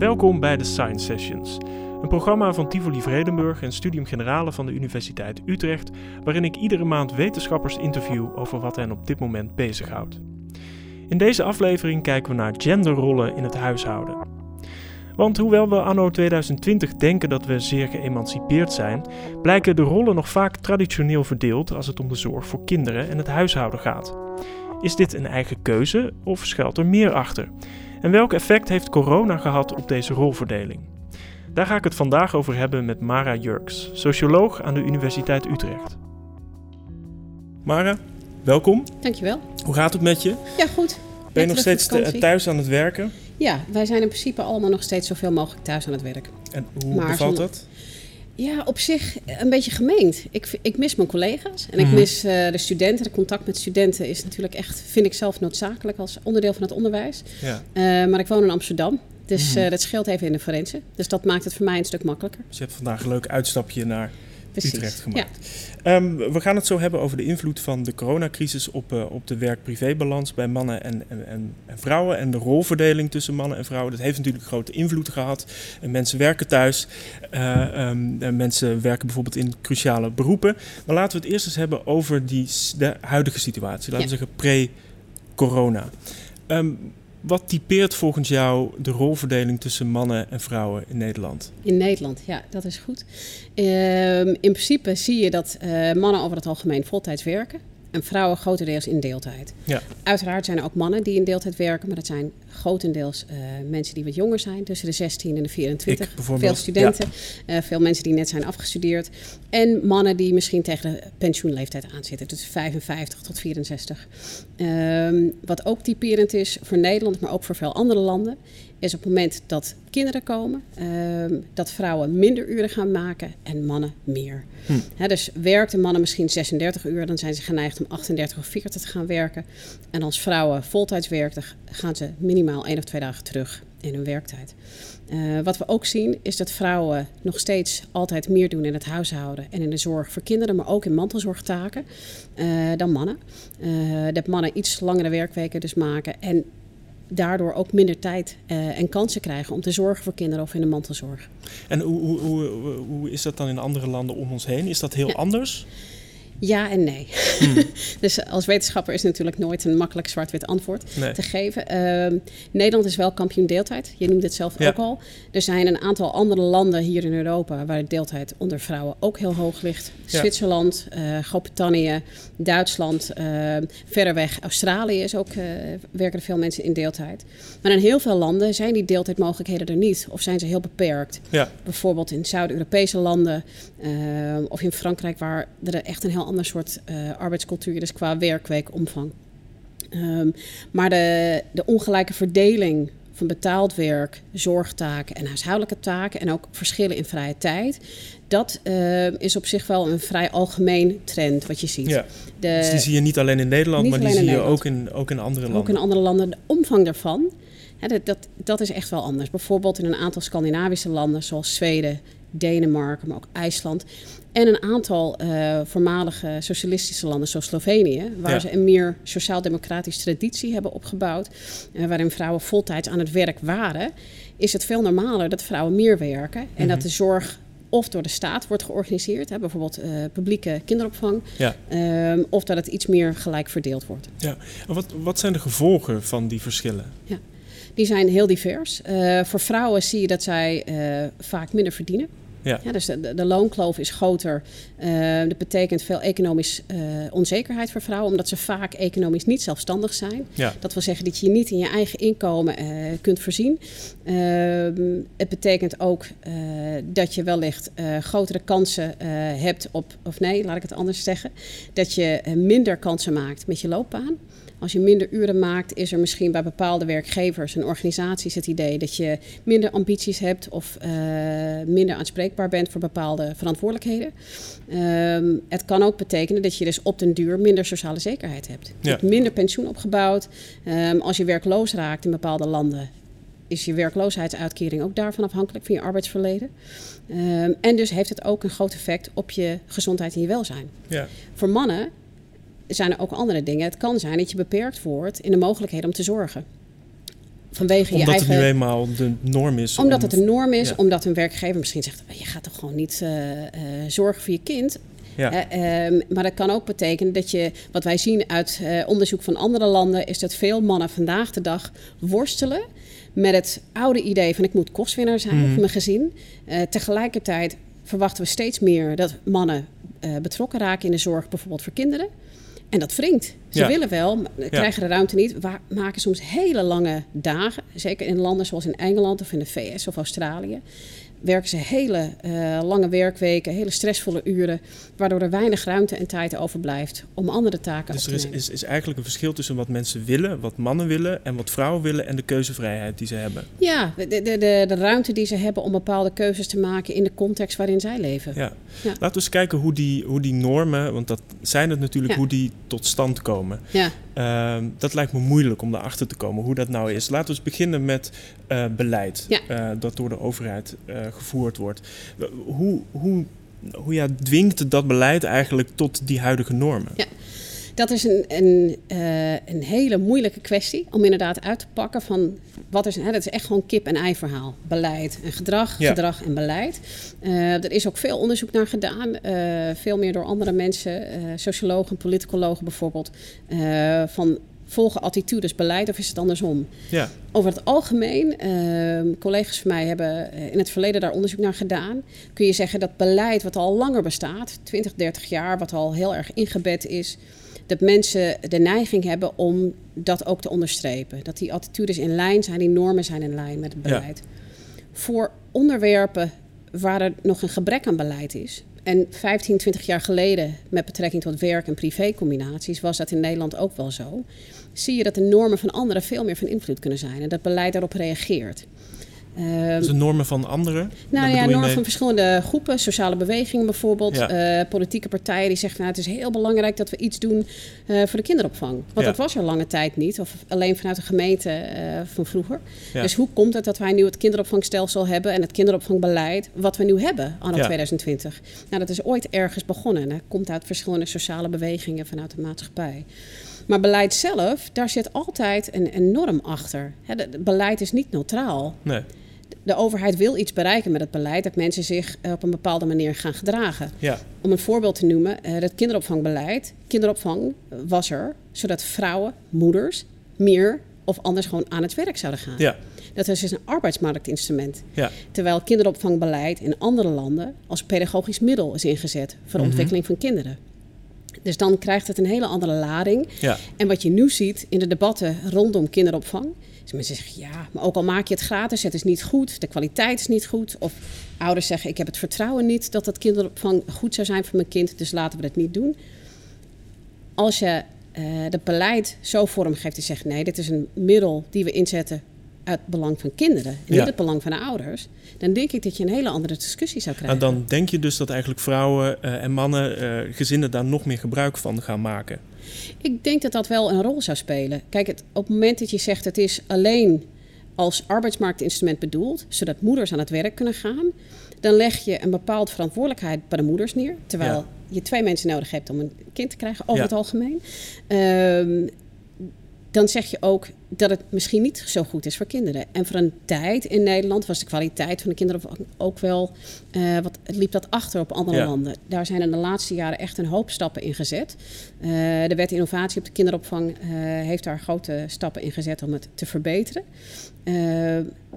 Welkom bij de Science Sessions, een programma van Tivoli Vredenburg en Studium Generale van de Universiteit Utrecht, waarin ik iedere maand wetenschappers interview over wat hen op dit moment bezighoudt. In deze aflevering kijken we naar genderrollen in het huishouden. Want hoewel we anno 2020 denken dat we zeer geëmancipeerd zijn, blijken de rollen nog vaak traditioneel verdeeld als het om de zorg voor kinderen en het huishouden gaat. Is dit een eigen keuze of schuilt er meer achter? En welk effect heeft corona gehad op deze rolverdeling? Daar ga ik het vandaag over hebben met Mara Jurks, socioloog aan de Universiteit Utrecht. Mara, welkom. Dankjewel. Hoe gaat het met je? Ja, goed. Ben je nog steeds thuis aan het werken? Ja, wij zijn in principe allemaal nog steeds zoveel mogelijk thuis aan het werk. En hoe maar bevalt dat? Ja, op zich een beetje gemeend. Ik, ik mis mijn collega's en ik mhm. mis uh, de studenten. De contact met studenten is natuurlijk echt, vind ik zelf noodzakelijk als onderdeel van het onderwijs. Ja. Uh, maar ik woon in Amsterdam, dus uh, dat scheelt even in de forensen. Dus dat maakt het voor mij een stuk makkelijker. Dus je hebt vandaag een leuk uitstapje naar Utrecht gemaakt. Ehm, we gaan het zo hebben over de invloed van de coronacrisis op, uh, op de werk-privébalans bij mannen en, en, en, vrouwen en de rolverdeling tussen mannen en vrouwen. Dat heeft natuurlijk grote invloed gehad. En mensen werken thuis, uh, um, mensen werken bijvoorbeeld in cruciale beroepen. Maar laten we het eerst eens hebben over die, de huidige situatie, laten we zeggen pre-corona. Um, wat typeert volgens jou de rolverdeling tussen mannen en vrouwen in Nederland? In Nederland, ja, dat is goed. Uh, in principe zie je dat uh, mannen over het algemeen voltijds werken en vrouwen grotendeels in deeltijd. Ja. Uiteraard zijn er ook mannen die in deeltijd werken, maar dat zijn grotendeels uh, mensen die wat jonger zijn, tussen de 16 en de 24. veel studenten, ja. uh, veel mensen die net zijn afgestudeerd. En mannen die misschien tegen de pensioenleeftijd aanzitten, dus 55 tot 64. Uh, wat ook typerend is voor Nederland, maar ook voor veel andere landen, is op het moment dat kinderen komen, ehm, dat vrouwen minder uren gaan maken en mannen meer. Hm. dus werkten mannen misschien 36 uur, dan zijn ze geneigd om 38 of 40 te gaan werken. En als vrouwen voltijds werken, gaan ze minimaal één of twee dagen terug in hun werktijd. Uh, wat we ook zien is dat vrouwen nog steeds altijd meer doen in het huishouden en in de zorg voor kinderen, maar ook in mantelzorgtaken uh, dan mannen. Uh, dat mannen iets langere werkweken dus maken en daardoor ook minder tijd uh, en kansen krijgen om te zorgen voor kinderen of in de mantelzorg. En hoe, hoe, hoe, hoe is dat dan in andere landen om ons heen? Is dat heel ja. anders? Ja en nee. Hmm. dus als wetenschapper is natuurlijk nooit een makkelijk zwart-wit antwoord te geven. Uh, Nederland is wel kampioen deeltijd. Je noemde het zelf ook al. Er zijn een aantal andere landen hier in Europa waar de deeltijd onder vrouwen ook heel hoog ligt. Zwitserland, uh, Groot-Brittannië, Duitsland, uh, verder weg Australië is ook, uh, werken er veel mensen in deeltijd. Maar in heel veel landen zijn die deeltijdmogelijkheden er niet of zijn ze heel beperkt. Ja. Bijvoorbeeld in Zuid-Europese landen ehm, of in Frankrijk waar er echt een heel ander soort uh, arbeidscultuur is qua werkweekomvang. Um, maar de, de ongelijke verdeling van betaald werk, zorgtaken en huishoudelijke taken en ook verschillen in vrije tijd. Dat uh, is op zich wel een vrij algemeen trend wat je ziet. Ja. De, dus die zie je niet alleen in Nederland, maar die zie je ook in, ook in andere landen. Ook in andere landen. De omvang daarvan, hè, dat, dat, dat is echt wel anders. Bijvoorbeeld in een aantal Scandinavische landen zoals Zweden, Denemarken, maar ook IJsland. En een aantal uh, voormalige socialistische landen, zoals Slovenië, waar ze een meer sociaal-democratische traditie hebben opgebouwd, uh, waarin vrouwen voltijds aan het werk waren, is het veel normaler dat vrouwen meer werken en dat mhm. de zorg of door de staat wordt georganiseerd, hè, bijvoorbeeld uh, publieke kinderopvang, ja. um, of dat het iets meer gelijk verdeeld wordt. Ja. wat, wat zijn de gevolgen van die verschillen? Ja. Die zijn heel divers. voor vrouwen zie je dat zij vaak minder verdienen. Ja. ja dus de, de, loonkloof is groter. Uh, dat betekent veel economisch uh, onzekerheid voor vrouwen, omdat ze vaak economisch niet zelfstandig zijn. Ja. Dat wil zeggen dat je je niet in je eigen inkomen uh, kunt voorzien. Ehm, het betekent ook dat je wellicht grotere kansen hebt op, of nee, laat ik het anders zeggen, dat je minder kansen maakt met je loopbaan. Als je minder uren maakt, is er misschien bij bepaalde werkgevers en organisaties het idee dat je minder ambities hebt of uh, minder aanspreekbaar bent voor bepaalde verantwoordelijkheden. Um, het kan ook betekenen dat je dus op den duur minder sociale zekerheid hebt. Je hebt minder pensioen opgebouwd. Um, als je werkloos raakt in bepaalde landen, is je werkloosheidsuitkering ook daarvan afhankelijk van je arbeidsverleden. Um, en dus heeft het ook een groot effect op je gezondheid en je welzijn. Ja. Voor mannen zijn er ook andere dingen. Het kan zijn dat je beperkt wordt in de mogelijkheden om te zorgen. vanwege omdat je eigen... het nu eenmaal de norm is. Omdat het een norm is, omdat een werkgever misschien zegt... je gaat toch gewoon niet zorgen voor je kind... Ja. Ehm, maar dat kan ook betekenen dat je, wat wij zien uit onderzoek van andere landen, is dat veel mannen vandaag de dag worstelen met het oude idee van ik moet kostwinnaar zijn mm. voor mijn gezin. tegelijkertijd verwachten we steeds meer dat mannen betrokken raken in de zorg, bijvoorbeeld voor kinderen. En dat wringt. Ze willen wel, maar krijgen de ruimte niet. We maken soms hele lange dagen. Zeker in landen zoals in Engeland of in de VS of Australië werken ze hele uh, lange werkweken, hele stressvolle uren, waardoor er weinig ruimte en tijd overblijft om andere taken dus te. Dus er is, is, eigenlijk een verschil tussen wat mensen willen, wat mannen willen en wat vrouwen willen en de keuzevrijheid die ze hebben. Ja, de, de, de, de ruimte die ze hebben om bepaalde keuzes te maken in de context waarin zij leven. Ja. ja. Laten we eens kijken hoe die, hoe die normen, want dat zijn het natuurlijk, hoe die tot stand komen. Ja. Uh, dat lijkt me moeilijk om daarachter te komen hoe dat nou is. Laten we eens beginnen met uh, beleid ja. uh, dat door de overheid uh, gevoerd wordt. Hoe, hoe, hoe ja, dwingt dat beleid eigenlijk tot die huidige normen? Ja. Dat is een, een, uh, een hele moeilijke kwestie om inderdaad uit te pakken van wat is. Hè, dat is echt gewoon kip-en-ei verhaal. Beleid en gedrag, ja. gedrag en beleid. Uh, er is ook veel onderzoek naar gedaan, uh, veel meer door andere mensen, sociologen, politicologen bijvoorbeeld, van volgen attitudes beleid of is het andersom? Ja. Over het algemeen, uh, collega's van mij hebben in het verleden daar onderzoek naar gedaan. Kun je zeggen dat beleid wat al langer bestaat, 20, 30 jaar, wat al heel erg ingebed is, dat mensen de neiging hebben om dat ook te onderstrepen. Dat die attitudes in lijn zijn, die normen zijn in lijn met het beleid. Voor onderwerpen waar er nog een gebrek aan beleid is, en 15, 20 jaar geleden, met betrekking tot werk- en privécombinaties, was dat in Nederland ook wel zo. Zie je dat de normen van anderen veel meer van invloed kunnen zijn en dat beleid daarop reageert. Dus de normen van anderen? Nou ja, normen van verschillende groepen, sociale bewegingen bijvoorbeeld, ja. uh, politieke partijen die zeggen: nou, het is heel belangrijk dat we iets doen uh, voor de kinderopvang. Want dat was er lange tijd niet, of alleen vanuit de gemeente uh, van vroeger. Ja. Dus hoe komt het dat wij nu het kinderopvangstelsel hebben en het kinderopvangbeleid wat we nu hebben anno 2020? Nou, dat is ooit ergens begonnen. Dat komt uit verschillende sociale bewegingen vanuit de maatschappij. Maar beleid zelf, daar zit altijd een, een norm achter. Het beleid is niet neutraal. Nee. De overheid wil iets bereiken met het beleid, dat mensen zich eh, op een bepaalde manier gaan gedragen. Ja. Om een voorbeeld te noemen, het eh, kinderopvangbeleid. Kinderopvang was er zodat vrouwen, moeders, meer of anders gewoon aan het werk zouden gaan. Ja. Dat is dus een arbeidsmarktinstrument. Ja. Terwijl kinderopvangbeleid in andere landen als pedagogisch middel is ingezet voor de mhm. ontwikkeling van kinderen. Dus dan krijgt het een hele andere lading. Ja. En wat je nu ziet in de debatten rondom kinderopvang. Is mensen zeggen ja, maar ook al maak je het gratis, het is niet goed, de kwaliteit is niet goed. Of ouders zeggen ik heb het vertrouwen niet dat dat kinderopvang goed zou zijn voor mijn kind, dus laten we het niet doen. Als je uh, het beleid zo vormgeeft en zegt nee, dit is een middel die we inzetten uit het belang van kinderen en niet het belang van de ouders, dan denk ik dat je een hele andere discussie zou krijgen. En dan denk je dus dat eigenlijk vrouwen uh, en mannen, uh, gezinnen daar nog meer gebruik van gaan maken? Ik denk dat dat wel een rol zou spelen. Kijk, het, op het moment dat je zegt het is alleen als arbeidsmarktinstrument bedoeld, zodat moeders aan het werk kunnen gaan, dan leg je een bepaald verantwoordelijkheid bij de moeders neer. Terwijl je twee mensen nodig hebt om een kind te krijgen, over het algemeen. Um, dan zeg je ook dat het misschien niet zo goed is voor kinderen. En voor een tijd in Nederland was de kwaliteit van de kinderen ook wel. Uh, wat, liep dat achter op andere landen. Daar zijn in de laatste jaren echt een hoop stappen in gezet. Uh, de wet innovatie op de kinderopvang uh, heeft daar grote stappen in gezet om het te verbeteren.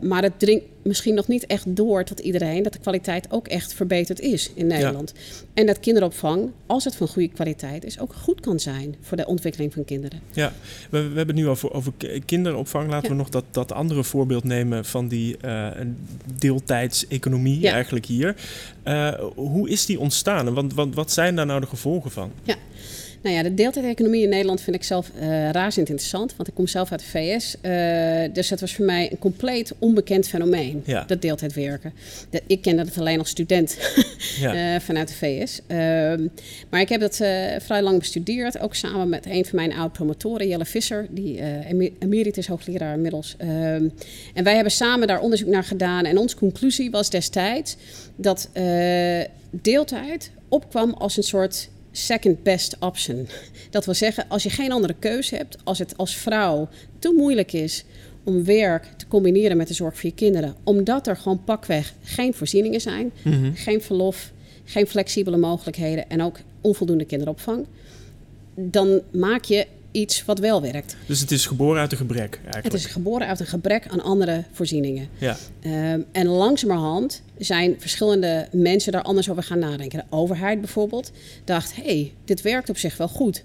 Maar het dringt misschien nog niet echt door tot iedereen dat de kwaliteit ook echt verbeterd is in Nederland. En dat kinderopvang, als het van goede kwaliteit is, ook goed kan zijn voor de ontwikkeling van kinderen. Ja, we, we hebben het nu over, over kinderopvang. Laten we nog dat, dat andere voorbeeld nemen van die uh, deeltijdseconomie eigenlijk hier. Uh, hoe is die ontstaan want wat, wat zijn daar nou de gevolgen van? Ja. Nou ja, de deeltijdeconomie in Nederland vind ik zelf uh, razend interessant. Want ik kom zelf uit de VS. Uh, dus het was voor mij een compleet onbekend fenomeen, ja. dat deeltijdwerken. Dat, ik kende het alleen als student ja. uh, vanuit de VS. Ehm, maar ik heb dat vrij lang bestudeerd. Ook samen met een van mijn oud-promotoren, Jelle Visser. Die emeritus hoogleraar inmiddels. Ehm, en wij hebben samen daar onderzoek naar gedaan. En onze conclusie was destijds dat deeltijd opkwam als een soort second best option. Dat wil zeggen, als je geen andere keuze hebt, als het als vrouw te moeilijk is om werk te combineren met de zorg voor je kinderen, omdat er gewoon pakweg geen voorzieningen zijn, mhm. geen verlof, geen flexibele mogelijkheden en ook onvoldoende kinderopvang, dan maak je iets wat wel werkt. Dus het is geboren uit een gebrek eigenlijk? Het is geboren uit een gebrek aan andere voorzieningen. Ja. Um, en langzamerhand zijn verschillende mensen daar anders over gaan nadenken. De overheid bijvoorbeeld dacht, hé, hey, dit werkt op zich wel goed.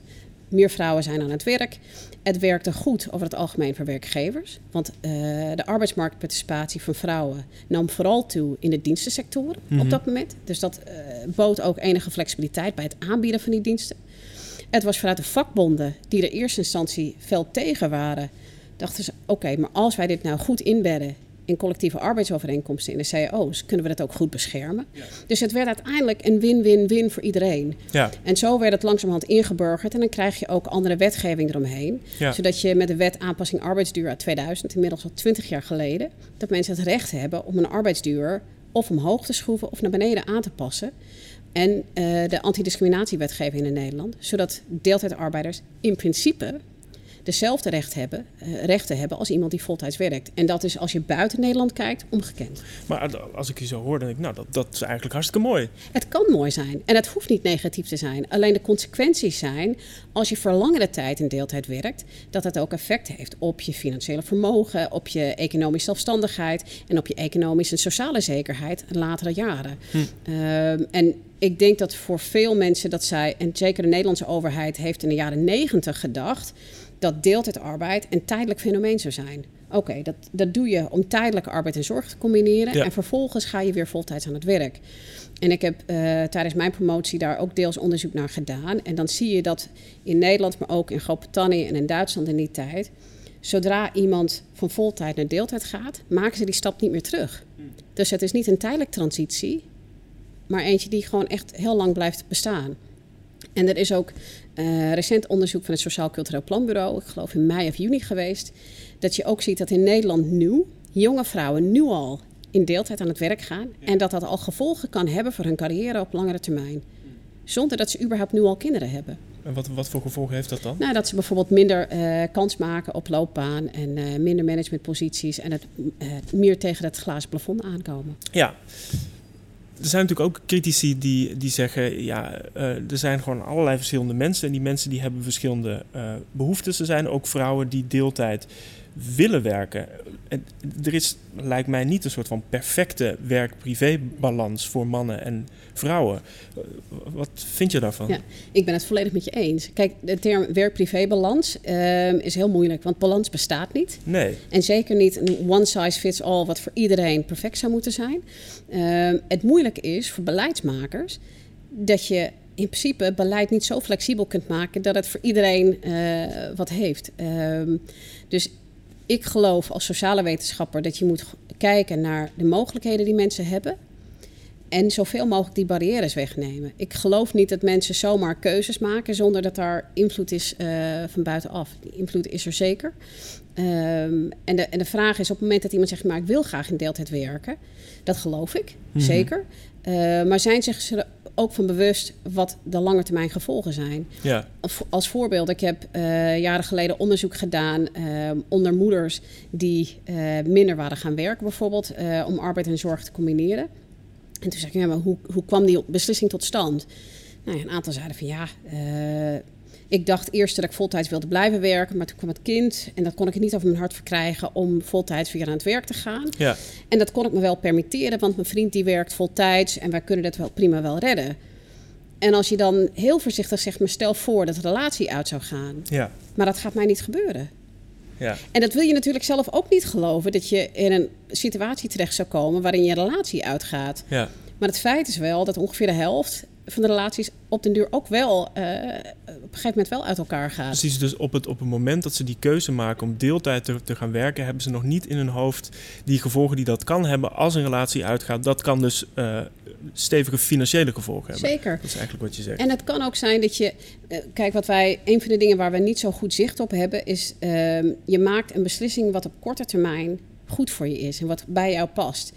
Meer vrouwen zijn aan het werk. Het werkte goed over het algemeen voor werkgevers. Want uh, de arbeidsmarktparticipatie van vrouwen nam vooral toe in de dienstensectoren op mhm. dat moment. Dus dat uh, bood ook enige flexibiliteit bij het aanbieden van die diensten. Het was vanuit de vakbonden die er eerste instantie fel tegen waren. Dachten ze, oké, maar als wij dit nou goed inbedden in collectieve arbeidsovereenkomsten in de cao's, kunnen we dat ook goed beschermen. Dus het werd uiteindelijk een win-win-win voor iedereen. Ja. En zo werd het langzamerhand ingeburgerd en dan krijg je ook andere wetgeving eromheen. Zodat je met de wet aanpassing arbeidsduur uit 2000, inmiddels al 20 jaar geleden, dat mensen het recht hebben om een arbeidsduur of omhoog te schroeven of naar beneden aan te passen en uh, de antidiscriminatiewetgeving in Nederland, zodat deeltijdarbeiders in principe dezelfde recht hebben, uh, rechten hebben als iemand die voltijds werkt. En dat is als je buiten Nederland kijkt ongekend. Maar als ik je zo hoor, dan denk ik, nou, dat, dat is eigenlijk hartstikke mooi. Het kan mooi zijn en het hoeft niet negatief te zijn. Alleen de consequenties zijn, als je voor langere tijd in deeltijd werkt, dat het ook effect heeft op je financiële vermogen, op je economische zelfstandigheid en op je economische en sociale zekerheid in latere jaren. Hm. Uh, en ik denk dat voor veel mensen dat zij, en zeker de Nederlandse overheid heeft in de jaren negentig gedacht, dat deeltijdarbeid een tijdelijk fenomeen zou zijn. Oké, dat, dat doe je om tijdelijke arbeid en zorg te combineren. En vervolgens ga je weer voltijds aan het werk. En ik heb uh, tijdens mijn promotie daar ook deels onderzoek naar gedaan. En dan zie je dat in Nederland, maar ook in Groot-Brittannië en in Duitsland in die tijd. Zodra iemand van voltijd naar deeltijd gaat, maken ze die stap niet meer terug. Hmm. Dus het is niet een tijdelijke transitie, maar eentje die gewoon echt heel lang blijft bestaan. En er is ook uh, recent onderzoek van het Sociaal Cultureel Planbureau, ik geloof in mei of juni geweest, dat je ook ziet dat in Nederland nu jonge vrouwen nu al in deeltijd aan het werk gaan en dat dat al gevolgen kan hebben voor hun carrière op langere termijn. Zonder dat ze überhaupt nu al kinderen hebben. En wat, wat voor gevolgen heeft dat dan? Nou, dat ze bijvoorbeeld minder uh, kans maken op loopbaan en uh, minder managementposities en het meer tegen het glazen plafond aankomen. Ja, er zijn natuurlijk ook critici die, die zeggen, ja, uh, er zijn gewoon allerlei verschillende mensen. En die mensen die hebben verschillende uh, behoeftes. Er zijn ook vrouwen die deeltijd willen werken. En er is, lijkt mij, niet een soort van perfecte werk-privé-balans voor mannen en vrouwen. Wat vind je daarvan? Ja, ik ben het volledig met je eens. Kijk, de term werk-privé-balans uh, is heel moeilijk, want balans bestaat niet. Nee. En zeker niet een one-size-fits-all, wat voor iedereen perfect zou moeten zijn. Uh, het moeilijk is voor beleidsmakers dat je in principe beleid niet zo flexibel kunt maken dat het voor iedereen uh, wat heeft. Ehm, dus ik geloof als sociale wetenschapper dat je moet kijken naar de mogelijkheden die mensen hebben. En zoveel mogelijk die barrières wegnemen. Ik geloof niet dat mensen zomaar keuzes maken zonder dat daar invloed is uh, van buitenaf. Die invloed is er zeker. Um, en, de, en de vraag is op het moment dat iemand zegt, maar ik wil graag in deeltijd werken. Dat geloof ik, mm -hmm. zeker. Uh, maar zijn zich ook van bewust wat de langetermijn gevolgen zijn. Ja. Als voorbeeld, ik heb uh, jaren geleden onderzoek gedaan uh, onder moeders die uh, minder waren gaan werken, bijvoorbeeld, om arbeid en zorg te combineren. En toen zei ik, ja, maar hoe, hoe kwam die beslissing tot stand? Nou, ja, een aantal zeiden van ja, ik dacht eerst dat ik voltijds wilde blijven werken, maar toen kwam het kind en dat kon ik niet over mijn hart verkrijgen om voltijds weer aan het werk te gaan. Ja. En dat kon ik me wel permitteren, want mijn vriend die werkt voltijds en wij kunnen dat wel prima wel redden. En als je dan heel voorzichtig zegt, maar stel voor dat de relatie uit zou gaan. Ja. Maar dat gaat mij niet gebeuren. Ja. En dat wil je natuurlijk zelf ook niet geloven, dat je in een situatie terecht zou komen waarin je relatie uitgaat. Ja. Maar het feit is wel dat ongeveer de helft van de relaties op den duur ook wel uh, op een gegeven moment wel uit elkaar gaat. Precies, dus op het, op het moment dat ze die keuze maken om deeltijd te, te gaan werken, hebben ze nog niet in hun hoofd die gevolgen die dat kan hebben als een relatie uitgaat. Dat kan dus uh, stevige financiële gevolgen hebben. Zeker. Dat is eigenlijk wat je zegt. En het kan ook zijn dat je, uh, kijk, wat wij, een van de dingen waar we niet zo goed zicht op hebben, is ehm, je maakt een beslissing wat op korte termijn goed voor je is en wat bij jou past.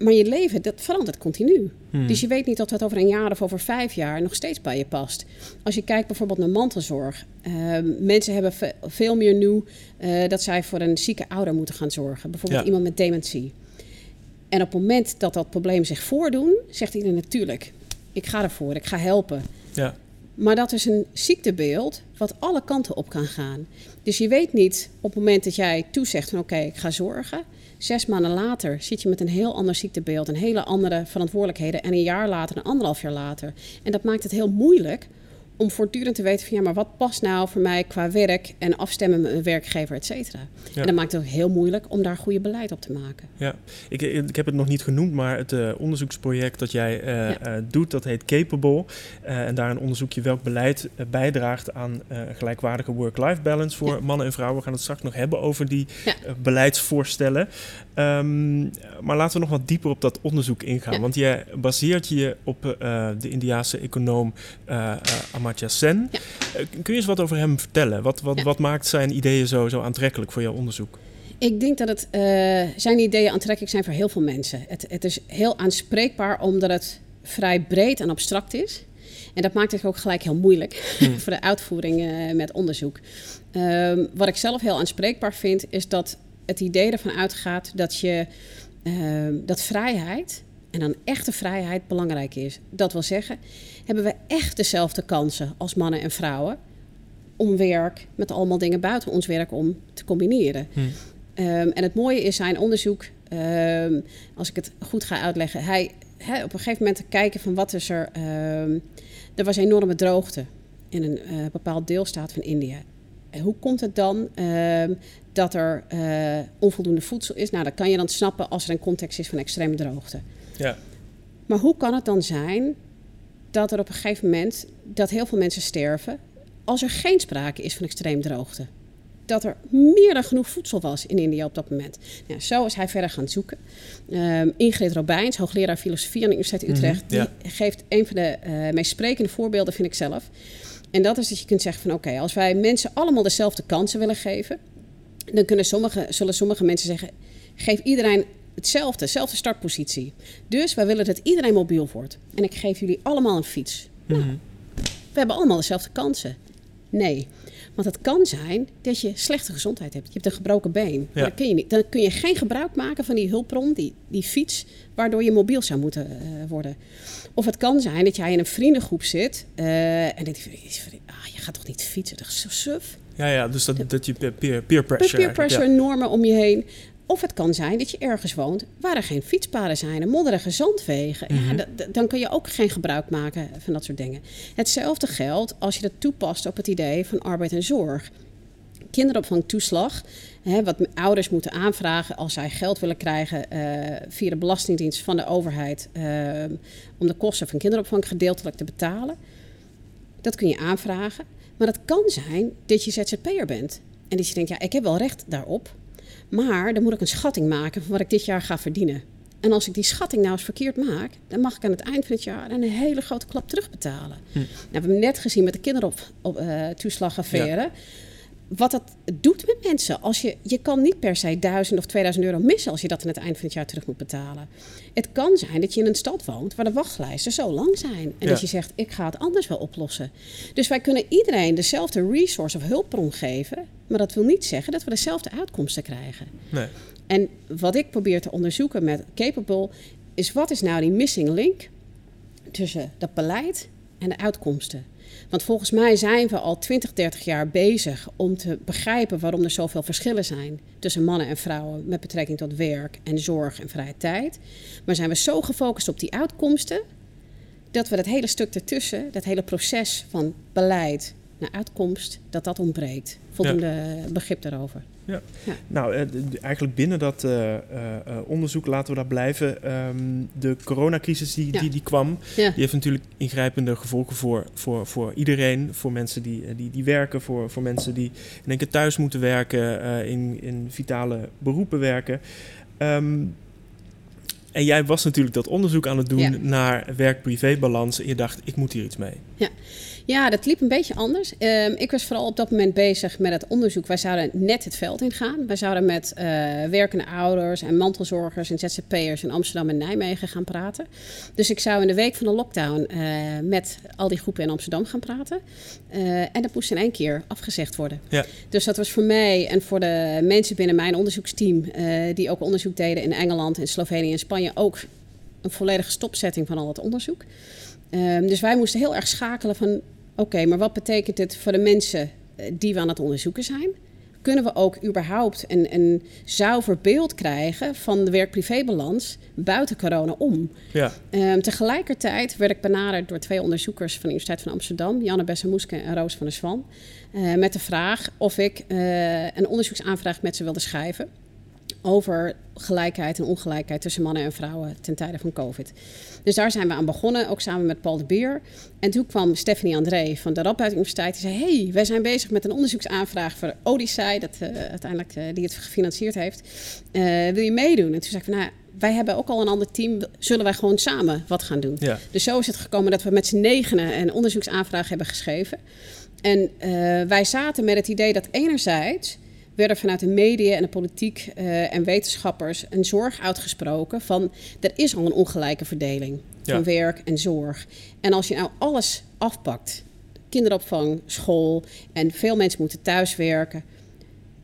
Maar je leven, dat verandert continu. Hmm. Dus je weet niet of dat over een jaar of over vijf jaar nog steeds bij je past. Als je kijkt bijvoorbeeld naar mantelzorg. Uh, mensen hebben veel meer nu uh, dat zij voor een zieke ouder moeten gaan zorgen. Bijvoorbeeld iemand met dementie. En op het moment dat dat probleem zich voordoen, zegt iedereen natuurlijk, ik ga ervoor, ik ga helpen. Ja. Maar dat is een ziektebeeld wat alle kanten op kan gaan. Dus je weet niet op het moment dat jij toezegt van oké, ik ga zorgen. Zes maanden later zit je met een heel ander ziektebeeld, een hele andere verantwoordelijkheden. En een jaar later, een anderhalf jaar later. En dat maakt het heel moeilijk om voortdurend te weten van ja, maar wat past nou voor mij qua werk en afstemmen met mijn werkgever, et cetera. En dat maakt het ook heel moeilijk om daar goede beleid op te maken. Ja, ik, ik heb het nog niet genoemd, maar het uh, onderzoeksproject dat jij uh, uh, doet, dat heet Capable. en daarin onderzoek je welk beleid bijdraagt aan gelijkwaardige work-life balance voor mannen en vrouwen. We gaan het straks nog hebben over die beleidsvoorstellen. Um, maar laten we nog wat dieper op dat onderzoek ingaan. Want jij baseert je op de Indiaanse econoom Amartya Amartya Sen. Ja. Eh, kun je eens wat over hem vertellen? Wat, wat, wat maakt zijn ideeën zo, zo aantrekkelijk voor jouw onderzoek? Ik denk dat het, uh, zijn ideeën aantrekkelijk zijn voor heel veel mensen. Het, het is heel aanspreekbaar omdat het vrij breed en abstract is. En dat maakt het ook gelijk heel moeilijk hmm. voor de uitvoering uh, met onderzoek. Um, wat ik zelf heel aanspreekbaar vind, is dat het idee ervan uitgaat dat je uh, dat vrijheid en dan echte vrijheid belangrijk is. Dat wil zeggen, hebben we echt dezelfde kansen als mannen en vrouwen om werk met allemaal dingen buiten ons werk om te combineren. Hm. Ehm, en het mooie is zijn onderzoek, um, als ik het goed ga uitleggen, hij, hij op een gegeven moment kijken van wat is er. Um, er was enorme droogte in een uh, bepaald deelstaat van India. En hoe komt het dan dat er uh, onvoldoende voedsel is? Nou, dat kan je dan snappen als er een context is van extreme droogte. Ja. Maar hoe kan het dan zijn dat er op een gegeven moment dat heel veel mensen sterven als er geen sprake is van extreem droogte? Dat er meer dan genoeg voedsel was in India op dat moment. Nou, zo is hij verder gaan zoeken. Um, Ingrid Robijns, hoogleraar filosofie aan de Universiteit mhm, Utrecht, die geeft een van de uh, meest sprekende voorbeelden, vind ik zelf. En dat is dat je kunt zeggen van oké, als wij mensen allemaal dezelfde kansen willen geven, dan kunnen sommige, zullen sommige mensen zeggen, geef iedereen hetzelfde, dezelfde startpositie. Dus wij willen dat iedereen mobiel wordt. En ik geef jullie allemaal een fiets. Nou, mhm. we hebben allemaal dezelfde kansen. Nee. Want het kan zijn dat je slechte gezondheid hebt. Je hebt een gebroken been. Dan, kun je niet, dan kun je geen gebruik maken van die hulpbron, die, die fiets, waardoor je mobiel zou moeten uh, worden. Of het kan zijn dat jij in een vriendengroep zit uh, en denkt, ah, je gaat toch niet fietsen, dat is zo suf. Ja, ja, dus dat, dat je peer, peer pressure. Peer pressure, normen om je heen. Of het kan zijn dat je ergens woont waar er geen fietspaden zijn en modderige zandwegen. ja, mhm. dan kun je ook geen gebruik maken van dat soort dingen. Hetzelfde geldt als je dat toepast op het idee van arbeid en zorg. Kinderopvangtoeslag, hè, wat ouders moeten aanvragen als zij geld willen krijgen uh, via de Belastingdienst van de overheid uh, om de kosten van kinderopvang gedeeltelijk te betalen. Dat kun je aanvragen. Maar het kan zijn dat je ZZP'er bent. En dat je denkt, ja, ik heb wel recht daarop. Maar dan moet ik een schatting maken van wat ik dit jaar ga verdienen. En als ik die schatting nou eens verkeerd maak, dan mag ik aan het eind van het jaar een hele grote klap terugbetalen. Hm. Nou, we hebben net gezien met de kinderoptoeslagaffaire. Uh, wat dat doet met mensen. Als je, je kan niet per se 1000 of 2000 euro missen als je dat aan het eind van het jaar terug moet betalen. Het kan zijn dat je in een stad woont waar de wachtlijsten zo lang zijn. En dat je zegt, ik ga het anders wel oplossen. Dus wij kunnen iedereen dezelfde resource of hulpbron geven. Maar dat wil niet zeggen dat we dezelfde uitkomsten krijgen. Nee. En wat ik probeer te onderzoeken met Capable is wat is nou die missing link tussen dat beleid en de uitkomsten. Want volgens mij zijn we al 20, 30 jaar bezig om te begrijpen waarom er zoveel verschillen zijn tussen mannen en vrouwen met betrekking tot werk en zorg en vrije tijd. Maar zijn we zo gefocust op die uitkomsten dat we dat hele stuk ertussen, dat hele proces van beleid naar uitkomst, dat dat ontbreekt. Voldoende begrip daarover. Ja. Nou, eh, eigenlijk binnen dat uh, onderzoek laten we daar blijven. Um, de coronacrisis die, die, die kwam, die heeft natuurlijk ingrijpende gevolgen voor, voor, voor iedereen. Voor mensen die, die, die werken, voor, voor mensen die in één keer thuis moeten werken, in, in vitale beroepen werken. Um, en jij was natuurlijk dat onderzoek aan het doen naar werk-privé balans. En je dacht, ik moet hier iets mee. Ja, Ja, dat liep een beetje anders. Ehm, ik was vooral op dat moment bezig met het onderzoek. Wij zouden net het veld ingaan. Wij zouden met uh, werkende ouders en mantelzorgers en ZZP'ers in Amsterdam en Nijmegen gaan praten. Dus ik zou in de week van de lockdown uh, met al die groepen in Amsterdam gaan praten. Uh, en dat moest in één keer afgezegd worden. Ja. Dus dat was voor mij en voor de mensen binnen mijn onderzoeksteam, die ook onderzoek deden in Engeland, in Slovenië en Spanje, ook een volledige stopzetting van al het onderzoek. Um, dus wij moesten heel erg schakelen van... oké, maar wat betekent dit voor de mensen eh, die we aan het onderzoeken zijn? Kunnen we ook überhaupt een, een zuiver beeld krijgen van de werk-privé-balans buiten corona om? Ja. Um, tegelijkertijd werd ik benaderd door twee onderzoekers van de Universiteit van Amsterdam, Janne Bessemoeske en Roos van der Swan, uh, met de vraag of ik uh, een onderzoeksaanvraag met ze wilde schrijven over gelijkheid en ongelijkheid tussen mannen en vrouwen ten tijde van COVID. Dus daar zijn we aan begonnen, ook samen met Paul de Beer. En toen kwam Stephanie André van de Radboud Universiteit. Die zei, hey, wij zijn bezig met een onderzoeksaanvraag voor Odyssey, dat, uh, uiteindelijk uh, die het gefinancierd heeft. Uh, wil je meedoen? En toen zei ik van, nou, wij hebben ook al een ander team. Zullen wij gewoon samen wat gaan doen? Ja. Dus zo is het gekomen dat we met z'n negenen een onderzoeksaanvraag hebben geschreven. En wij zaten met het idee dat enerzijds werden vanuit de media en de politiek uh, en wetenschappers een zorg uitgesproken van er is al een ongelijke verdeling van werk en zorg. En als je nou alles afpakt, kinderopvang, school en veel mensen moeten thuiswerken,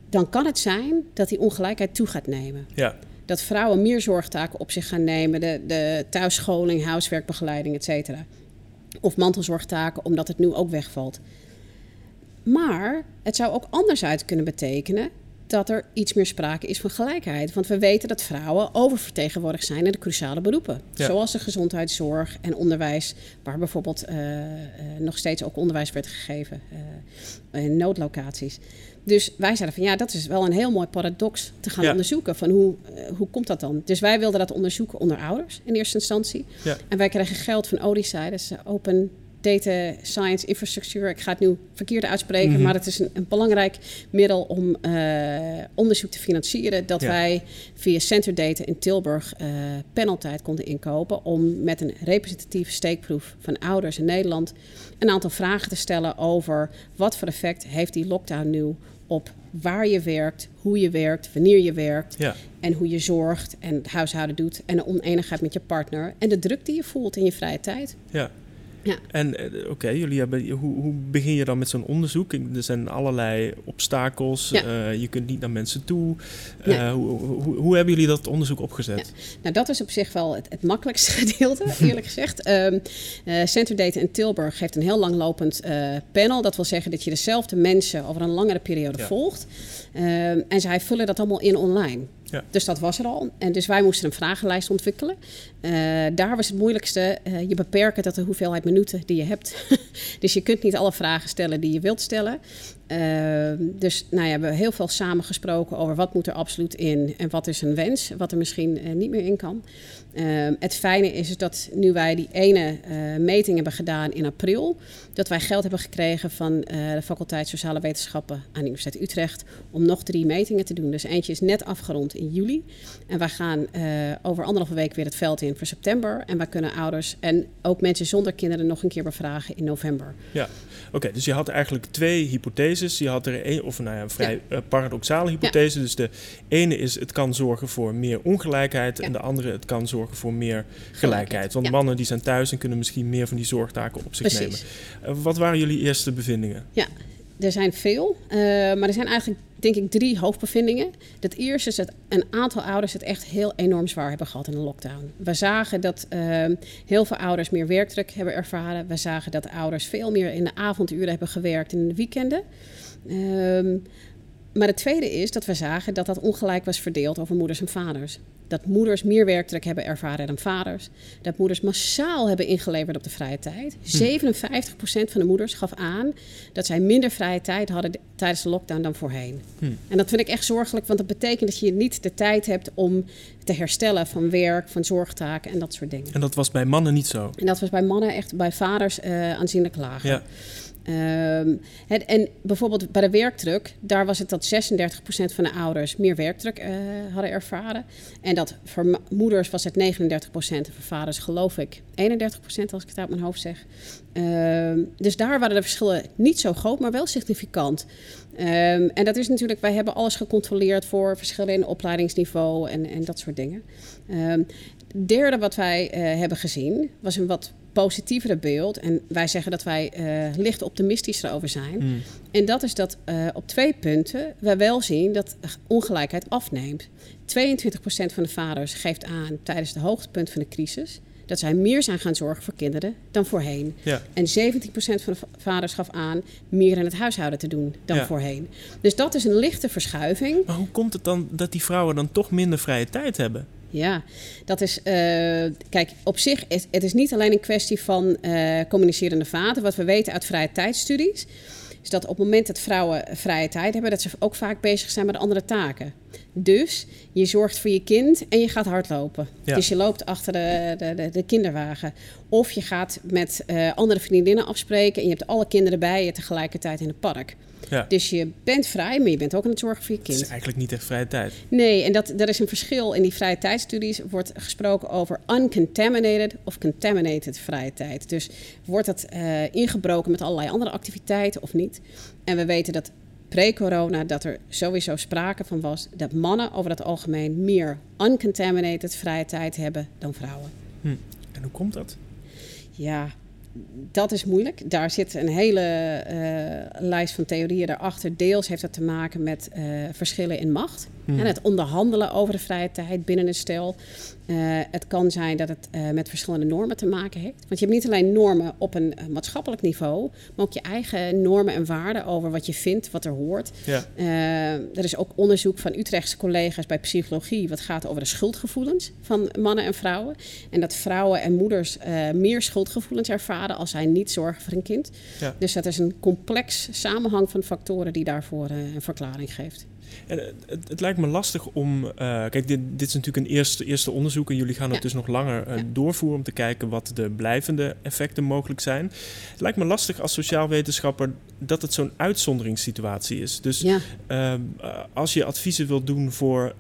dan kan het zijn dat die ongelijkheid toe gaat nemen. Ja. Dat vrouwen meer zorgtaken op zich gaan nemen, de, de thuisscholing, huiswerkbegeleiding, et cetera. Of mantelzorgtaken, omdat het nu ook wegvalt. Maar het zou ook anders uit kunnen betekenen dat er iets meer sprake is van gelijkheid. Want we weten dat vrouwen oververtegenwoordigd zijn in de cruciale beroepen. Zoals de gezondheidszorg en onderwijs, waar bijvoorbeeld uh, uh, nog steeds ook onderwijs werd gegeven uh, in noodlocaties. Dus wij zeiden van ja, dat is wel een heel mooi paradox te gaan onderzoeken. Van hoe, hoe komt dat dan? Dus wij wilden dat onderzoeken onder ouders in eerste instantie. Ja. En wij kregen geld van Odyssey, dus Open data science infrastructuur. Ik ga het nu verkeerd uitspreken, mhm. maar het is een, een belangrijk middel om uh, onderzoek te financieren. Dat wij via Center Data in Tilburg uh, paneltijd konden inkopen om met een representatieve steekproef van ouders in Nederland een aantal vragen te stellen over wat voor effect heeft die lockdown nu op waar je werkt, hoe je werkt, wanneer je werkt ja. en hoe je zorgt en het huishouden doet en de oneenigheid met je partner en de druk die je voelt in je vrije tijd. Ja. Ja. En eh, oké, jullie hebben, hoe, hoe begin je dan met zo'n onderzoek? Er zijn allerlei obstakels, uh, je kunt niet naar mensen toe. Uh, hoe, hoe, hoe, hebben jullie dat onderzoek opgezet? Nou, dat is op zich wel het, het makkelijkste gedeelte, eerlijk gezegd. Um, Center Data in Tilburg heeft een heel langlopend panel. Dat wil zeggen dat je dezelfde mensen over een langere periode volgt. Um, en zij vullen dat allemaal in online. Ja. Dus dat was er al. En dus wij moesten een vragenlijst ontwikkelen. Uh, daar was het moeilijkste. Uh, je beperken tot de hoeveelheid minuten die je hebt. dus je kunt niet alle vragen stellen die je wilt stellen. Uh, dus nou ja, we hebben heel veel samengesproken over wat moet er absoluut in en wat is een wens, wat er misschien niet meer in kan. Ehm, het fijne is dat nu wij die ene meting hebben gedaan in april, dat wij geld hebben gekregen van de faculteit Sociale Wetenschappen aan de Universiteit Utrecht om nog drie metingen te doen. Dus eentje is net afgerond in juli. En wij gaan over anderhalve week weer het veld in voor september. En wij kunnen ouders en ook mensen zonder kinderen nog een keer bevragen in november. Ja, oké. dus je had eigenlijk twee hypotheses. Je had er een, of nou ja, een vrij ja. uh, paradoxale hypothese. Ja. Dus de ene is het kan zorgen voor meer ongelijkheid. En de andere het kan zorgen voor meer gelijkheid. Want mannen die zijn thuis en kunnen misschien meer van die zorgtaken op zich Precies. nemen. Uh, wat waren jullie eerste bevindingen? Ja, er zijn veel, uh, maar er zijn eigenlijk denk ik drie hoofdbevindingen. Het eerste is dat een aantal ouders het echt heel enorm zwaar hebben gehad in de lockdown. We zagen dat uh, heel veel ouders meer werkdruk hebben ervaren. We zagen dat ouders veel meer in de avonduren hebben gewerkt en in de weekenden. Uh, maar het tweede is dat we zagen dat dat ongelijk was verdeeld over moeders en vaders. Dat moeders meer werkdruk hebben ervaren dan vaders. Dat moeders massaal hebben ingeleverd op de vrije tijd. Hm. 57% van de moeders gaf aan dat zij minder vrije tijd hadden tijdens de lockdown dan voorheen. Hm. En dat vind ik echt zorgelijk, want dat betekent dat je niet de tijd hebt om te herstellen van werk, van zorgtaken en dat soort dingen. En dat was bij mannen niet zo? En dat was bij mannen echt, bij vaders uh, aanzienlijk lager. Ja. Ehm, het, en bijvoorbeeld bij de werkdruk, daar was het dat 36% van de ouders meer werkdruk uh, hadden ervaren. En dat voor moeders was het 39%, en voor vaders geloof ik 31% als ik het uit mijn hoofd zeg. Ehm, dus daar waren de verschillen niet zo groot, maar wel significant. Um, en dat is natuurlijk, wij hebben alles gecontroleerd voor verschillen in opleidingsniveau en, en dat soort dingen. Derde wat wij uh, hebben gezien was een wat positievere beeld. En wij zeggen dat wij uh, licht optimistischer over zijn. Mm. En dat is dat uh, op twee punten wij wel zien dat ongelijkheid afneemt. 22% van de vaders geeft aan tijdens de hoogtepunt van de crisis dat zij meer zijn gaan zorgen voor kinderen dan voorheen. Ja. En 17% van de vaders gaf aan meer in het huishouden te doen dan voorheen. Dus dat is een lichte verschuiving. Maar hoe komt het dan dat die vrouwen dan toch minder vrije tijd hebben? Ja, dat is. Uh, kijk, op zich, het, het is niet alleen een kwestie van uh, communicerende vader. Wat we weten uit vrije tijdstudies, is dat op het moment dat vrouwen vrije tijd hebben, dat ze ook vaak bezig zijn met andere taken. Dus je zorgt voor je kind en je gaat hardlopen. Dus je loopt achter de, de, de, kinderwagen. Of je gaat met uh, andere vriendinnen afspreken en je hebt alle kinderen bij je tegelijkertijd in het park. Ja. Dus je bent vrij, maar je bent ook aan het zorgen voor je kind. Het is eigenlijk niet echt vrije tijd. Nee, en dat, er is een verschil. In die vrije tijdstudies wordt gesproken over uncontaminated of contaminated vrije tijd. Dus wordt het uh, ingebroken met allerlei andere activiteiten of niet? En we weten dat pre-corona dat er sowieso sprake van was dat mannen over het algemeen meer uncontaminated vrije tijd hebben dan vrouwen. Hm. En hoe komt dat? Ja, dat is moeilijk. Daar zit een hele uh, lijst van theorieën daarachter. Deels heeft dat te maken met uh, verschillen in macht. Hmm. En het onderhandelen over de vrije tijd binnen een stel. Uh, het kan zijn dat het met verschillende normen te maken heeft. Want je hebt niet alleen normen op een maatschappelijk niveau, maar ook je eigen normen en waarden over wat je vindt, wat er hoort. Ja. er is ook onderzoek van Utrechtse collega's bij psychologie, wat gaat over de schuldgevoelens van mannen en vrouwen. En dat vrouwen en moeders meer schuldgevoelens ervaren als zij niet zorgen voor een kind. Ja. Dus dat is een complex samenhang van factoren die daarvoor een verklaring geeft. En het, het, lijkt me lastig om. Uh, kijk, dit, dit, is natuurlijk een eerste, eerste onderzoek en jullie gaan het dus nog langer uh, doorvoeren om te kijken wat de blijvende effecten mogelijk zijn. Het lijkt me lastig als sociaal wetenschapper dat het zo'n uitzonderingssituatie is. Dus ja. uh, als je adviezen wilt doen voor,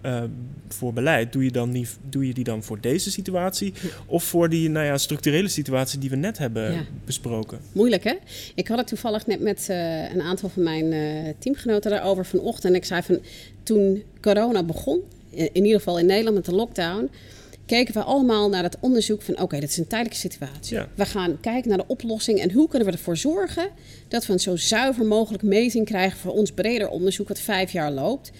voor beleid, doe je, dan niet, doe je die dan voor deze situatie of voor die nou ja, structurele situatie die we net hebben besproken? Moeilijk hè? Ik had het toevallig net met een aantal van mijn teamgenoten daarover vanochtend. En ik zei van toen corona begon, in ieder geval in Nederland met de lockdown, keken we allemaal naar het onderzoek van oké, okay, dit is een tijdelijke situatie. We gaan kijken naar de oplossing en hoe kunnen we ervoor zorgen dat we een zo zuiver mogelijk meting krijgen voor ons breder onderzoek wat vijf jaar loopt.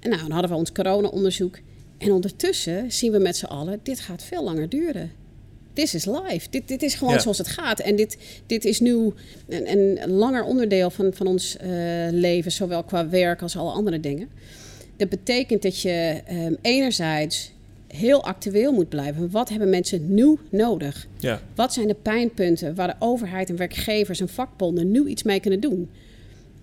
En nou, dan hadden we ons corona-onderzoek. En ondertussen zien we met z'n allen, dit gaat veel langer duren. This is life. Dit, dit is gewoon zoals het gaat. En dit, dit is nu een, een langer onderdeel van, van ons uh, leven, zowel qua werk als alle andere dingen. Dat betekent dat je um, enerzijds heel actueel moet blijven. Wat hebben mensen nu nodig? Ja. Wat zijn de pijnpunten waar de overheid en werkgevers en vakbonden nu iets mee kunnen doen?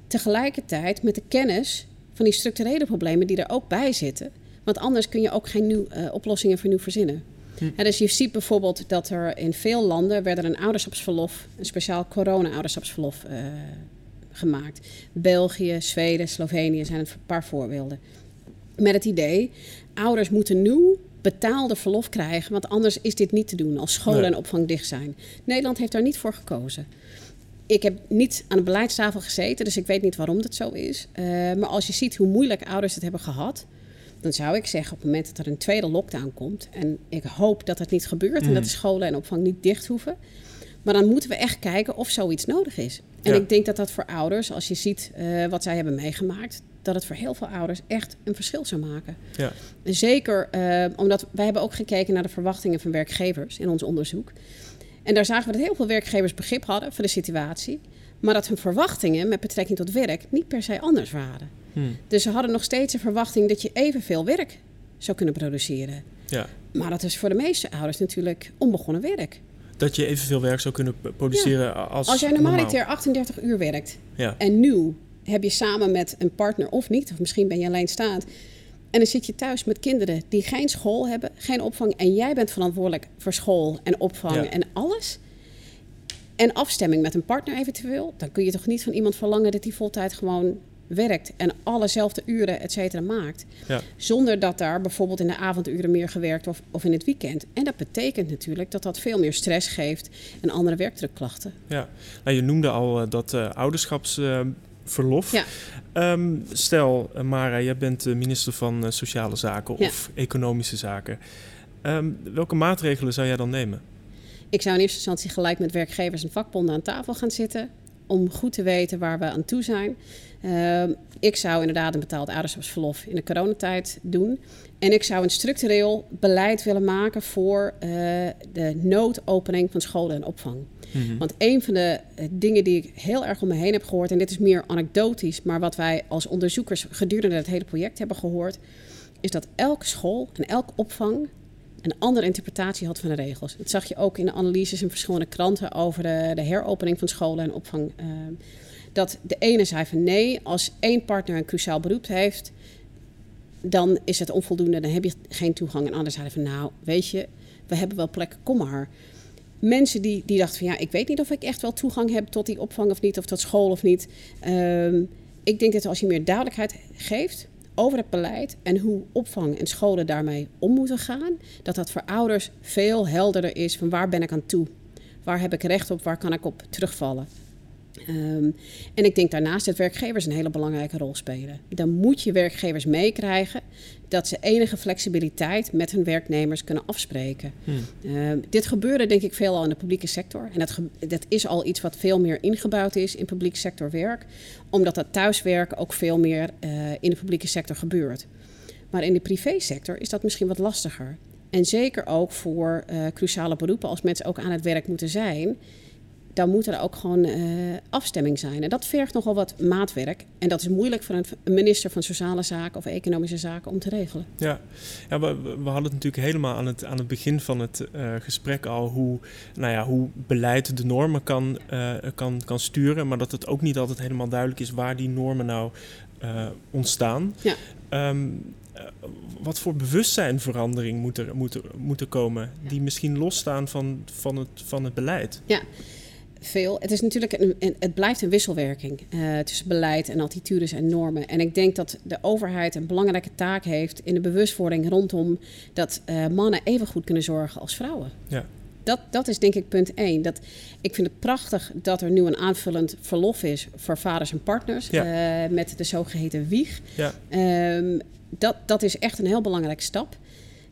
Tegelijkertijd met de kennis van die structurele problemen die er ook bij zitten. Want anders kun je ook geen nieuw, uh, oplossingen voor nu verzinnen. Hm. dus je ziet bijvoorbeeld dat er in veel landen werd er een ouderschapsverlof, een speciaal corona-ouderschapsverlof uh, gemaakt. België, Zweden, Slovenië zijn een paar voorbeelden. Met het idee, ouders moeten nu betaalde verlof krijgen, want anders is dit niet te doen als scholen en opvang dicht zijn. Nederland heeft daar niet voor gekozen. Ik heb niet aan de beleidstafel gezeten, dus ik weet niet waarom dat zo is. Uh, maar als je ziet hoe moeilijk ouders het hebben gehad, dan zou ik zeggen op het moment dat er een tweede lockdown komt, en ik hoop dat het niet gebeurt en dat de mm. scholen en opvang niet dicht hoeven, maar dan moeten we echt kijken of zoiets nodig is. En ik denk dat dat voor ouders, als je ziet uh, wat zij hebben meegemaakt, dat het voor heel veel ouders echt een verschil zou maken. Ja. Zeker uh, omdat wij hebben ook gekeken naar de verwachtingen van werkgevers in ons onderzoek. En daar zagen we dat heel veel werkgevers begrip hadden voor de situatie, maar dat hun verwachtingen met betrekking tot werk niet per se anders waren. Hmm. Dus ze hadden nog steeds een verwachting dat je evenveel werk zou kunnen produceren. Ja. Maar dat is voor de meeste ouders natuurlijk onbegonnen werk. Dat je evenveel werk zou kunnen produceren als. Als jij normaliter 38 uur werkt ja. en nu heb je samen met een partner of niet, of misschien ben je alleen staand, En dan zit je thuis met kinderen die geen school hebben, geen opvang. En jij bent verantwoordelijk voor school en opvang en alles. En afstemming met een partner eventueel. Dan kun je toch niet van iemand verlangen dat die voltijd gewoon werkt en allezelfde uren, et cetera, maakt. Ja. Zonder dat daar bijvoorbeeld in de avonduren meer gewerkt of, of in het weekend. En dat betekent natuurlijk dat dat veel meer stress geeft en andere werkdrukklachten. Ja, nou, je noemde al uh, dat uh, ouderschapsverlof. ja. Ehm, stel, uh, Mara, jij bent minister van Sociale Zaken of Economische Zaken. Ehm, welke maatregelen zou jij dan nemen? Ik zou in eerste instantie gelijk met werkgevers en vakbonden aan tafel gaan zitten om goed te weten waar we aan toe zijn. Ehm, ik zou inderdaad een betaald ouderschapsverlof in de coronatijd doen. En ik zou een structureel beleid willen maken voor uh, de noodopening van scholen en opvang. Mhm. Want een van de eh, dingen die ik heel erg om me heen heb gehoord, en dit is meer anekdotisch, maar wat wij als onderzoekers gedurende het hele project hebben gehoord, is dat elke school en elke opvang een andere interpretatie had van de regels. Dat zag je ook in de analyses in verschillende kranten over de, de heropening van scholen en opvang. Uh, dat de ene zei van nee, als één partner een cruciaal beroep heeft, dan is het onvoldoende, dan heb je geen toegang. En anderen zeiden van nou, weet je, we hebben wel plekken, kom maar. Mensen die, die dachten van ja, ik weet niet of ik echt wel toegang heb tot die opvang of niet, of tot school of niet. Uh, ik denk dat als je meer duidelijkheid geeft, over het beleid en hoe opvang en scholen daarmee om moeten gaan, dat dat voor ouders veel helderder is van waar ben ik aan toe? Waar heb ik recht op? Waar kan ik op terugvallen? Um, en ik denk daarnaast dat werkgevers een hele belangrijke rol spelen. Dan moet je werkgevers meekrijgen dat ze enige flexibiliteit met hun werknemers kunnen afspreken. Hmm. Um, dit gebeurde denk ik veel al in de publieke sector. En dat, dat is al iets wat veel meer ingebouwd is in publieke sector werk. Omdat dat thuiswerken ook veel meer uh, in de publieke sector gebeurt. Maar in de privésector is dat misschien wat lastiger. En zeker ook voor uh, cruciale beroepen als mensen ook aan het werk moeten zijn dan moet er ook gewoon uh, afstemming zijn. En dat vergt nogal wat maatwerk. En dat is moeilijk voor een minister van Sociale Zaken of Economische Zaken om te regelen. Ja, ja we, we hadden het natuurlijk helemaal aan het, aan het begin van het uh, gesprek al hoe, nou ja, hoe beleid de normen kan, uh, kan, kan sturen. Maar dat het ook niet altijd helemaal duidelijk is waar die normen nou ontstaan. Ja. Um, wat voor bewustzijnverandering moet er, moet er, moet er komen, die misschien losstaan van, van, het, van het beleid? Ja, veel. Het is natuurlijk een, het blijft een wisselwerking uh, tussen beleid en attitudes en normen. En ik denk dat de overheid een belangrijke taak heeft in de bewustwording rondom dat uh, mannen even goed kunnen zorgen als vrouwen. Ja. Dat, dat is denk ik punt één. Dat, ik vind het prachtig dat er nu een aanvullend verlof is voor vaders en partners ja. uh, met de zogeheten wieg. Ja. Um, dat, dat is echt een heel belangrijke stap.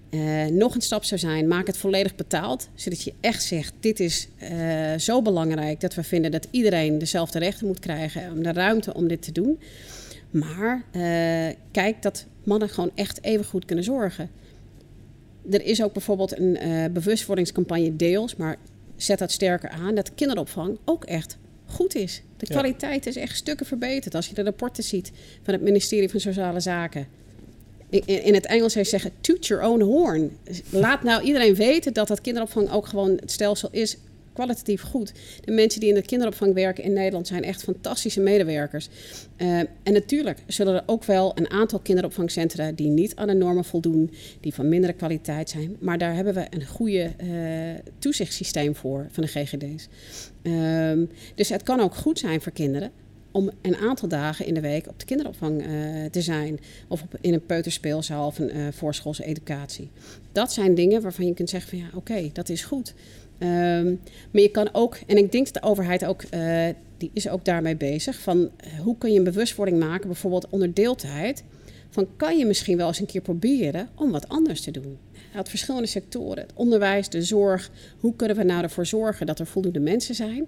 Uh, nog een stap zou zijn, maak het volledig betaald. Zodat je echt zegt, dit is uh, zo belangrijk dat we vinden dat iedereen dezelfde rechten moet krijgen. Om de ruimte om dit te doen. Maar uh, kijk dat mannen gewoon echt even goed kunnen zorgen. Er is ook bijvoorbeeld een bewustwordingscampagne deels, maar zet dat sterker aan, dat kinderopvang ook echt goed is. De kwaliteit is echt stukken verbeterd. Als je de rapporten ziet van het ministerie van Sociale Zaken in het Engels je zeggen, toot your own horn. Laat nou iedereen weten dat dat kinderopvang ook gewoon het stelsel is kwalitatief goed. De mensen die in de kinderopvang werken in Nederland zijn echt fantastische medewerkers. Uh, en natuurlijk zullen er ook wel een aantal kinderopvangcentra die niet aan de normen voldoen, die van mindere kwaliteit zijn. Maar daar hebben we een goede uh, toezichtssysteem voor van de GGD's. Ehm, dus het kan ook goed zijn voor kinderen om een aantal dagen in de week op de kinderopvang uh, te zijn. Of op, in een peuterspeelzaal of een uh, voorschoolse educatie. Dat zijn dingen waarvan je kunt zeggen van ja, oké, dat is goed. Um, maar je kan ook, en ik denk dat de overheid ook, uh, die is ook daarmee bezig, van hoe kun je een bewustwording maken, bijvoorbeeld onder deeltijd. Van kan je misschien wel eens een keer proberen om wat anders te doen? Uit verschillende sectoren, het onderwijs, de zorg. Hoe kunnen we nou ervoor zorgen dat er voldoende mensen zijn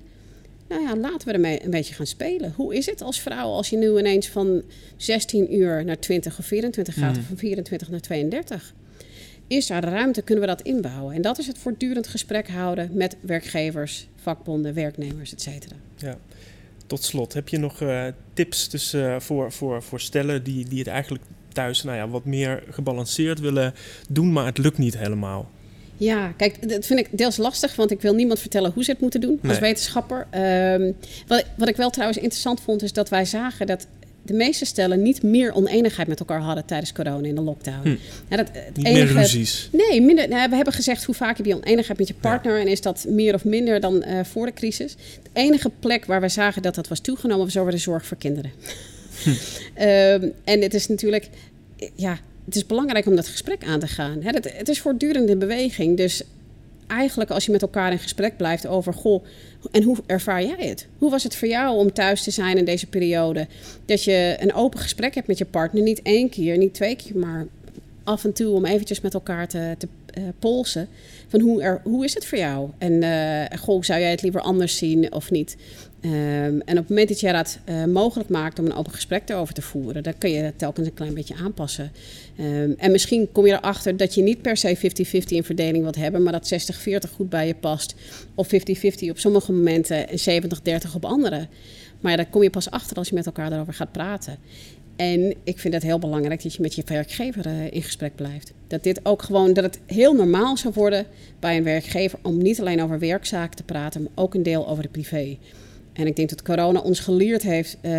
nou ja, laten we ermee een beetje gaan spelen. Hoe is het als vrouw als je nu ineens van 16 uur naar 20 of 24 gaat, of mhm. van 24 naar 32? Is er ruimte? Kunnen we dat inbouwen? En dat is het voortdurend gesprek houden met werkgevers, vakbonden, werknemers, et cetera. Ja. Tot slot, heb je nog uh, tips dus, uh, voor, voor, voor stellen die, die het eigenlijk thuis nou ja, wat meer gebalanceerd willen doen, maar het lukt niet helemaal? Ja, kijk, dat vind ik deels lastig, want ik wil niemand vertellen hoe ze het moeten doen als wetenschapper. Um, wat, wat ik wel trouwens interessant vond, is dat wij zagen dat de meeste stellen niet meer oneenigheid met elkaar hadden tijdens corona in de lockdown. Hm. Ja, dat, het enige, meer ruzies. Nee, minder, nou, we hebben gezegd hoe vaak heb je oneenigheid met je partner en is dat meer of minder dan uh, voor de crisis. De enige plek waar we zagen dat dat was toegenomen was over de zorg voor kinderen. Hm. um, en het is natuurlijk, ja, het is belangrijk om dat gesprek aan te gaan. Hè, het, het is voortdurend in beweging, dus eigenlijk als je met elkaar in gesprek blijft over, goh, en hoe ervaar jij het? Hoe was het voor jou om thuis te zijn in deze periode? Dat je een open gesprek hebt met je partner, niet één keer, niet twee keer, maar af en toe om eventjes met elkaar te, uh, polsen. Van hoe, er, hoe is het voor jou? En uh, goh, zou jij het liever anders zien of niet? Um, en op het moment dat jij dat uh, mogelijk maakt om een open gesprek erover te voeren, dan kun je dat telkens een klein beetje aanpassen. Um, en misschien kom je erachter dat je niet per se 50-50 in verdeling wilt hebben, maar dat 60-40 goed bij je past. Of 50-50 op sommige momenten en 70-30 op andere. Maar daar kom je pas achter als je met elkaar daarover gaat praten. En ik vind het heel belangrijk dat je met je werkgever uh, in gesprek blijft. Dat dit ook gewoon, dat het heel normaal zou worden bij een werkgever om niet alleen over werkzaken te praten, maar ook een deel over de privé. En ik denk dat corona ons geleerd heeft uh,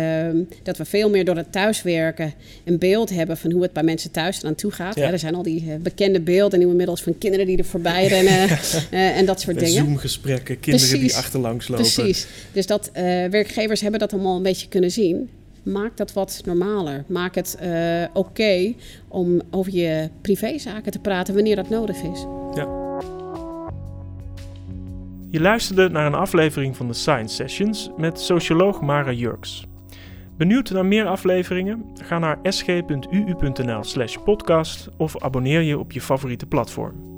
dat we veel meer door het thuiswerken een beeld hebben van hoe het bij mensen thuis eraan toe gaat. Ja. er zijn al die uh, bekende beelden nu inmiddels van kinderen die er voorbij rennen uh, en dat soort dingen. Zoom-gesprekken, kinderen Precies. die achterlangs lopen. Precies. Dus dat werkgevers hebben dat allemaal een beetje kunnen zien. Maak dat wat normaler. Maak het oké okay om over je privézaken te praten wanneer dat nodig is. Ja. Je luisterde naar een aflevering van de Science Sessions met socioloog Mara Jurks. Benieuwd naar meer afleveringen? Ga naar sg.uu.nl/podcast of abonneer je op je favoriete platform.